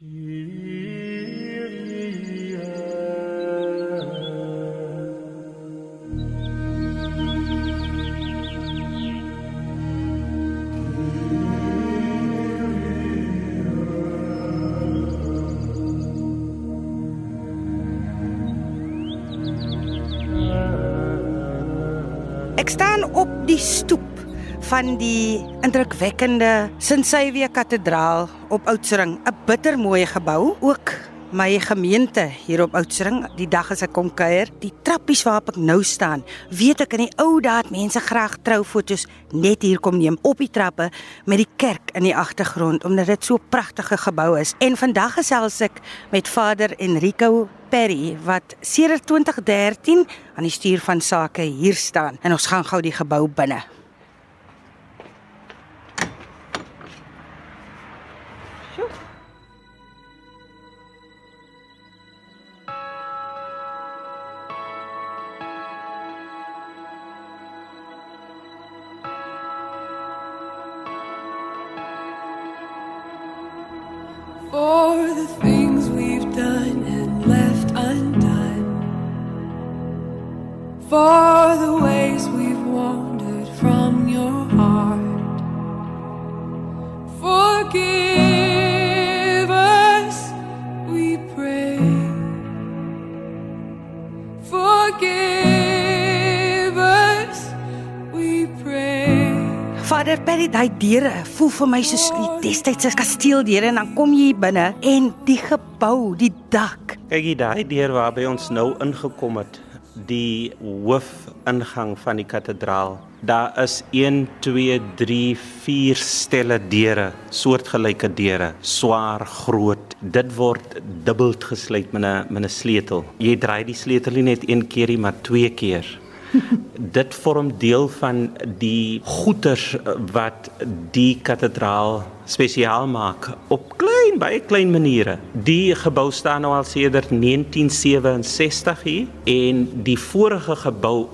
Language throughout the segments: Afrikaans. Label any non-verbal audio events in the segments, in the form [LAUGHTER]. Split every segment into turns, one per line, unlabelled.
Ek staan op die stoep van die indrukwekkende Sint-Sywia Kathedraal op Oudtshoorn, 'n bittermooi gebou, ook my gemeente hier op Oudtshoorn. Die dag as ek kom kuier, die trappies waarop ek nou staan, weet ek in die ou dae het mense graag troufoto's net hier kom neem op die trappe met die kerk in die agtergrond omdat dit so 'n pragtige gebou is. En vandag gesels ek met Vader Enrico Perry wat sedert 2013 aan die stuur van sake hier staan en ons gaan gou die gebou binne.
The things we've done and left undone. For the ways we've
Vader Perry, daai deure voel vir my soos die destydse kasteeldeure en dan kom jy hier binne en die gebou, die dak.
Kyk hier daai deur waarby ons nou ingekom het, die hoofingang van die kathedraal. Daar is 1 2 3 4 stelle deure, soortgelyke deure, swaar, groot. Dit word dubbel gesluit met 'n met 'n sleutel. Jy draai die sleutel nie net een keer nie, maar twee keer. [LAUGHS] Dit vorm deel van die goeters wat die kathedraal spesiaal maak op klein baie klein maniere. Die gebou staan nou al sedert 1967 hier en die vorige gebou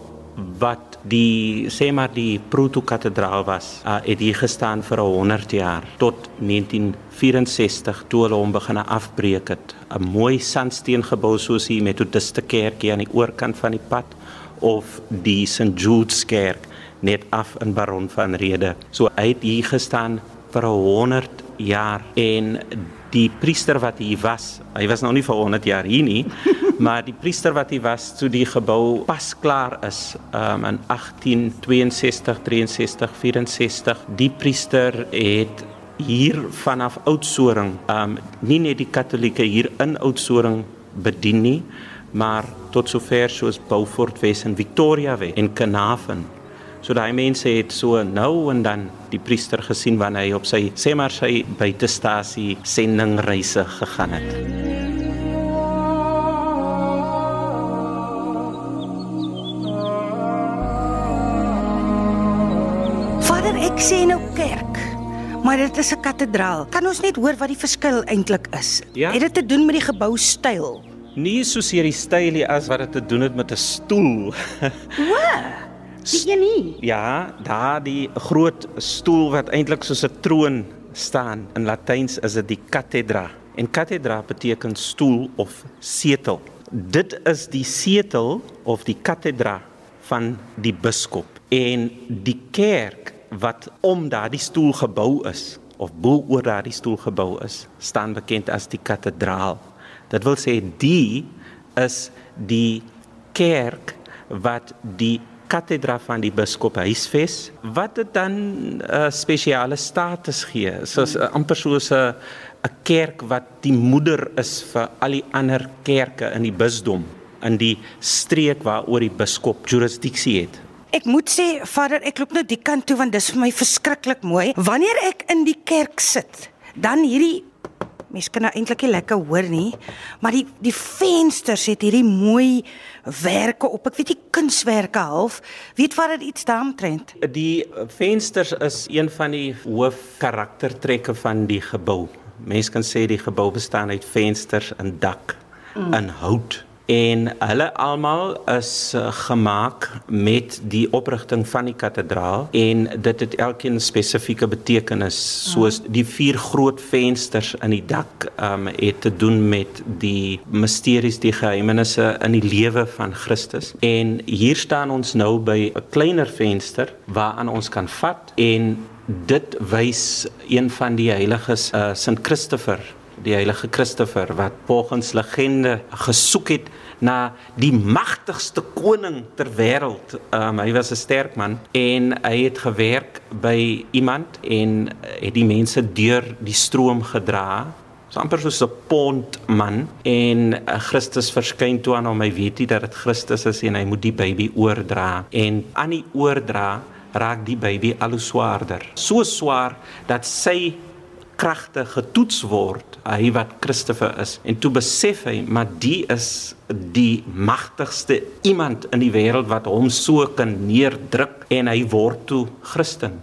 wat die sê maar die proto-kathedraal was, uh, het hier gestaan vir 100 jaar tot 1964 toe hulle hom begin afbreek het. 'n Mooi sandsteengebou soos die Methodiste kerkie aan die oorkant van die pad of die St Jude's kerk net af in Baron van Rede. So hy het hier gestaan vir 100 jaar en die priester wat hier was, hy was nou nie vir 100 jaar hier nie, [LAUGHS] maar die priester wat hier was toe die gebou pas klaar is um, in 1862, 63, 64, die priester het hier vanaf Oudtshoorn, um, nie net die Katolieke hier in Oudtshoorn bedien nie, maar tot sover soos Beaufort Wes en Victoria Wes en Carnarvon. So daai mense het so nou en dan die priester gesien wanneer hy op sy sê maar sy buitestasie sendingreise gegaan het.
Vader, ek sê nou kerk. Maar dit is 'n kathedraal. Kan ons net hoor wat die verskil eintlik is?
Ja.
Het dit te doen met die geboustyl?
Nie soseer die stylie as wat dit te doen het met 'n stoel.
O, die een nie.
Ja, daar die groot stoel wat eintlik soos 'n troon staan. In Latyns is dit die cathedra. En cathedra beteken stoel of setel. Dit is die setel of die cathedra van die biskop. En die kerk wat om daardie stoel gebou is of bo oor daardie stoel gebou is, staan bekend as die kathedraal. Dit wil sê die is die kerk wat die katedra van die biskop huisves wat dit dan 'n uh, spesiale status gee soos uh, amper soos 'n 'n kerk wat die moeder is vir al die ander kerke in die bisdom in die streek waaroor die biskop jurisdiksie het.
Ek moet sê, Vader, ek loop nou die kant toe want dis vir my verskriklik mooi. Wanneer ek in die kerk sit, dan hierdie Mens kan nou eintlik nie lekker hoor nie, maar die die vensters het hierdie mooi werke op. Ek weet nie kunswerke half. Weet wat dit iets daaromtrent.
Die vensters is een van die hoof karaktertrekke van die gebou. Mense kan sê die gebou bestaan uit vensters en dak mm. in hout en hulle almal is uh, gemaak met die oprigting van die kathedraal en dit het elkeen spesifieke betekenis soos die vier groot vensters in die dak um, het te doen met die misteries die geheimenisse in die lewe van Christus. En hier staan ons nou by 'n kleiner venster waaraan ons kan vat en dit wys een van die heiliges uh, Sint Christopher die heilige Christopher wat volgens legende gesoek het na die magtigste koning ter wêreld. Um, hy was 'n sterk man en hy het gewerk by iemand en het die mense deur die stroom gedra. So amper soos 'n pond man en uh, Christus verskyn toe aan hom. Hy weet nie dat dit Christus is en hy moet die baby oordra en aan die oordra raak die baby al hoe swaarder. So swaar dat sy kragte getoets word hy wat Christoffel is en toe besef hy maar die is die magtigste iemand in die wêreld wat hom so kan neerdruk en hy word toe Christen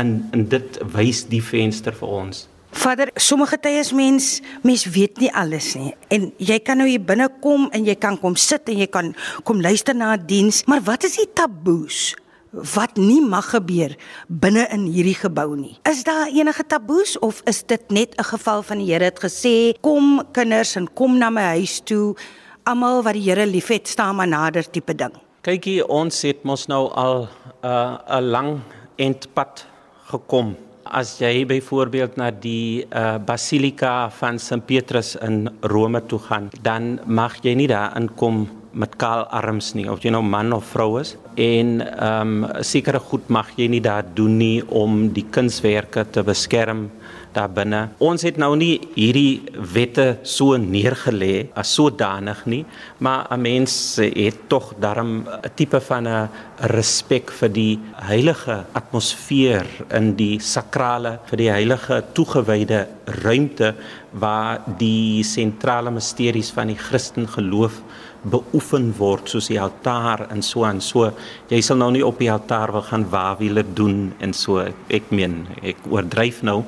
en en dit wys die venster vir ons
Vader, sommige tye is mens mens weet nie alles nie. En jy kan nou hier binne kom en jy kan kom sit en jy kan kom luister na 'n diens, maar wat is die taboes? Wat nie mag gebeur binne in hierdie gebou nie. Is daar enige taboes of is dit net 'n geval van die Here het gesê kom kinders en kom na my huis toe almal wat die Here liefhet staan maar nader tipe ding.
Kykie ons het mos nou al 'n uh, 'n lang entpad gekom. As jy byvoorbeeld na die uh, Basilika van Sint Petrus in Rome toe gaan, dan mag jy nie daar inkom met kaal arms nie of jy nou man of vrou is en ehm um, sekere goed mag jy nie daar doen nie om die kunswerke te beskerm daar binne. Ons het nou nie hierdie wette so neergelê as sodanig nie, maar 'n mens het tog daarom 'n tipe van 'n respek vir die heilige atmosfeer in die sakrale vir die heilige toegewyde ruimte waar die sentrale misteries van die Christen geloof beoefen word soos die altaar en so en so. Jy sal nou nie op die altaar wil gaan wawiele doen en so. Ek meen ek oordryf nou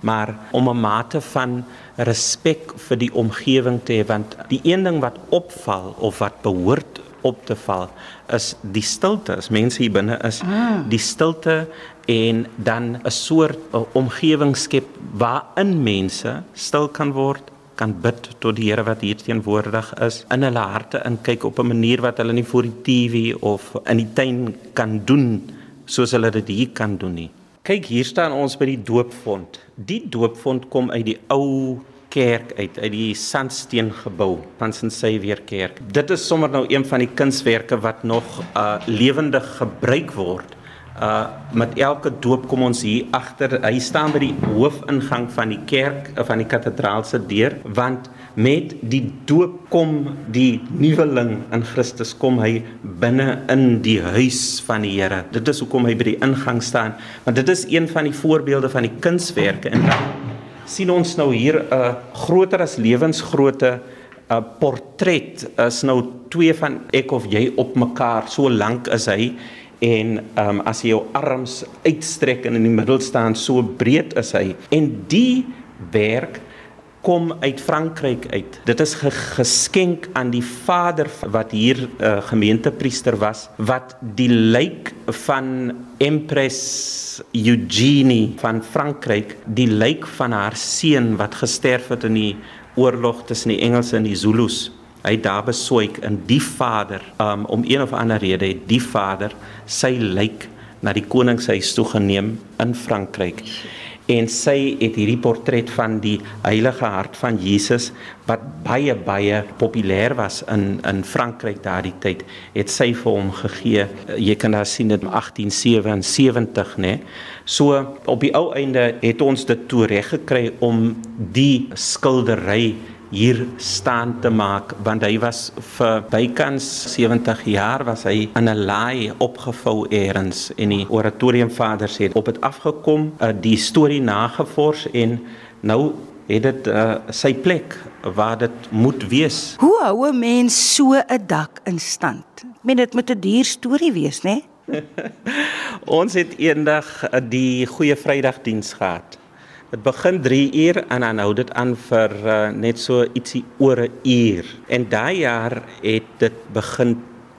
maar om 'n mate van respek vir die omgewing te hê want die een ding wat opval of wat behoort op te val is die stilte. As mense hier binne is ah. die stilte en dan 'n soort omgewing skep waarin mense stil kan word kan bid tot die Here wat hier teenwoordig is in hulle harte in kyk op 'n manier wat hulle nie voor die TV of in die tuin kan doen soos hulle dit hier kan doen nie. Kyk, hier staan ons by die doopfont. Die doopfont kom uit die ou kerk uit uit die sandsteen gebou van St. Xavier Kerk. Dit is sommer nou een van die kunswerke wat nog uh lewendig gebruik word uh met elke doop kom ons hier agter hy staan by die hoofingang van die kerk uh, van die kathedraal se deur want met die doop kom die nuweling in Christus kom hy binne in die huis van die Here. Dit is hoekom hy by die ingang staan want dit is een van die voorbeelde van die kunswerke en dan sien ons nou hier 'n uh, groter as lewensgrootte 'n uh, portret is nou twee van ek of jy op mekaar. So lank is hy en ehm um, as jy jou arms uitstrek en in die middel staan so breed is hy en die werk kom uit Frankryk uit. Dit is ge geskenk aan die vader wat hier uh, gemeentepriester was wat die lijk van Empress Eugenie van Frankryk, die lijk van haar seun wat gesterf het in die oorlog tussen die Engelse en die Zulus hy daar besoek in die vader um, om een of ander rede het die vader sy lijk na die koningshuis toe geneem in Frankryk. En sy het hierdie portret van die heilige hart van Jesus wat baie baie populêr was in in Frankryk daardie tyd het sy vir hom gegee. Jy kan daar sien dit 1877 nê so op die ou einde het ons dit toe reg gekry om die skildery hier staan te maak want hy was vir bykans 70 jaar was hy in 'n laai opgevou eers en die oratoriumvaders het op dit afgekom uh, die storie nagevors en nou het dit uh, sy plek waar dit moet wees.
Hoe hou 'n mens so 'n dak in stand? Ek meen dit moet 'n duur storie wees, né? [LAUGHS]
Ons het eendag uh, die goeie Vrydagdiens gehad Dit begin 3 uur en dan hou dit aan vir uh, net so ietsie oor 'n uur. En daai jaar het dit begin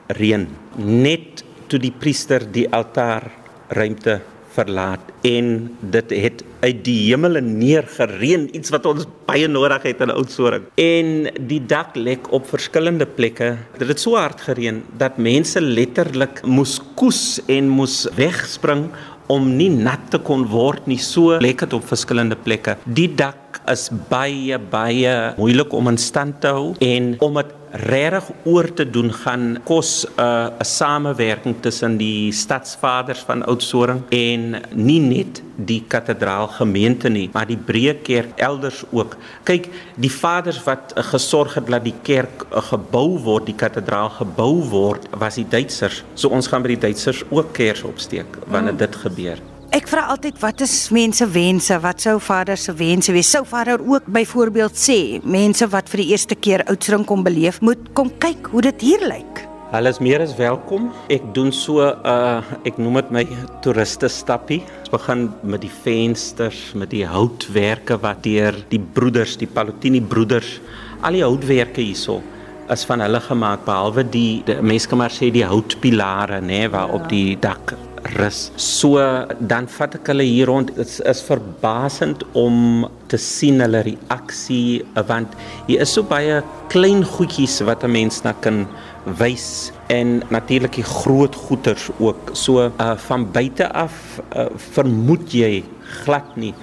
reën. Net toe die priester die altaar ruimte verlaat en dit het uit die hemel neergereën iets wat ons baie nodig het in Oudtshoorn en die dak lek op verskillende plekke dit het so hard gereën dat mense letterlik moes koes en moes wegspring om nie nat te kon word nie. So lek dit op verskillende plekke. Die dak is baie baie moeilik om in stand te hou en om dit regtig oor te doen gaan kos 'n uh, 'n samewerking tussen die stadsvaders van Oudtshoorn en nie net die kathedraal gemeente nie, maar die breë kerk elders ook. Kyk, die vaders wat uh, gesorg het dat die kerk uh, gebou word, die kathedraal gebou word, was die Duitsers. So ons gaan by die Duitsers ook kers opsteek wanneer dit gebeur.
Ek vra altyd wat is mense wense? Wat sou vader se wense wees? Sou vader ook byvoorbeeld sê mense wat vir die eerste keer Oudtshoorn kom beleef, moet kom kyk hoe dit hier lyk?
Hulle is meer as welkom. Ek doen so 'n uh, ek noem dit my toeriste stappie. Ons begin met die vensters, met die houtwerke wat deur die broeders, die Palotini broeders, al die houtwerke hierso is van hulle gemaak behalwe die, die mense kan maar sê die houtpilare nê nee, waarop ja. die dak rus. So dan vat ek hulle hier rond. Dit is, is verbasend om te sien hulle reaksie want hier is so baie klein goedjies wat 'n mens na kan wys en natuurlik die groot goeters ook. So uh, van buite af uh, vermoed jy glad nie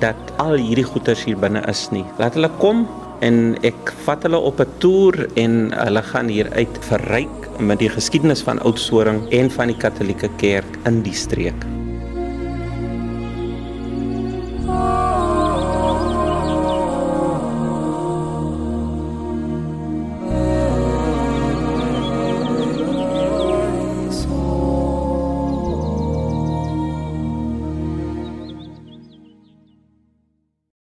dat al hierdie goeters hier binne is nie. Laat hulle kom en ek vat hulle op 'n toer en hulle gaan hier uit verryk met die geskiedenis van Oudtshoorn en van die Katolieke Kerk in die streek.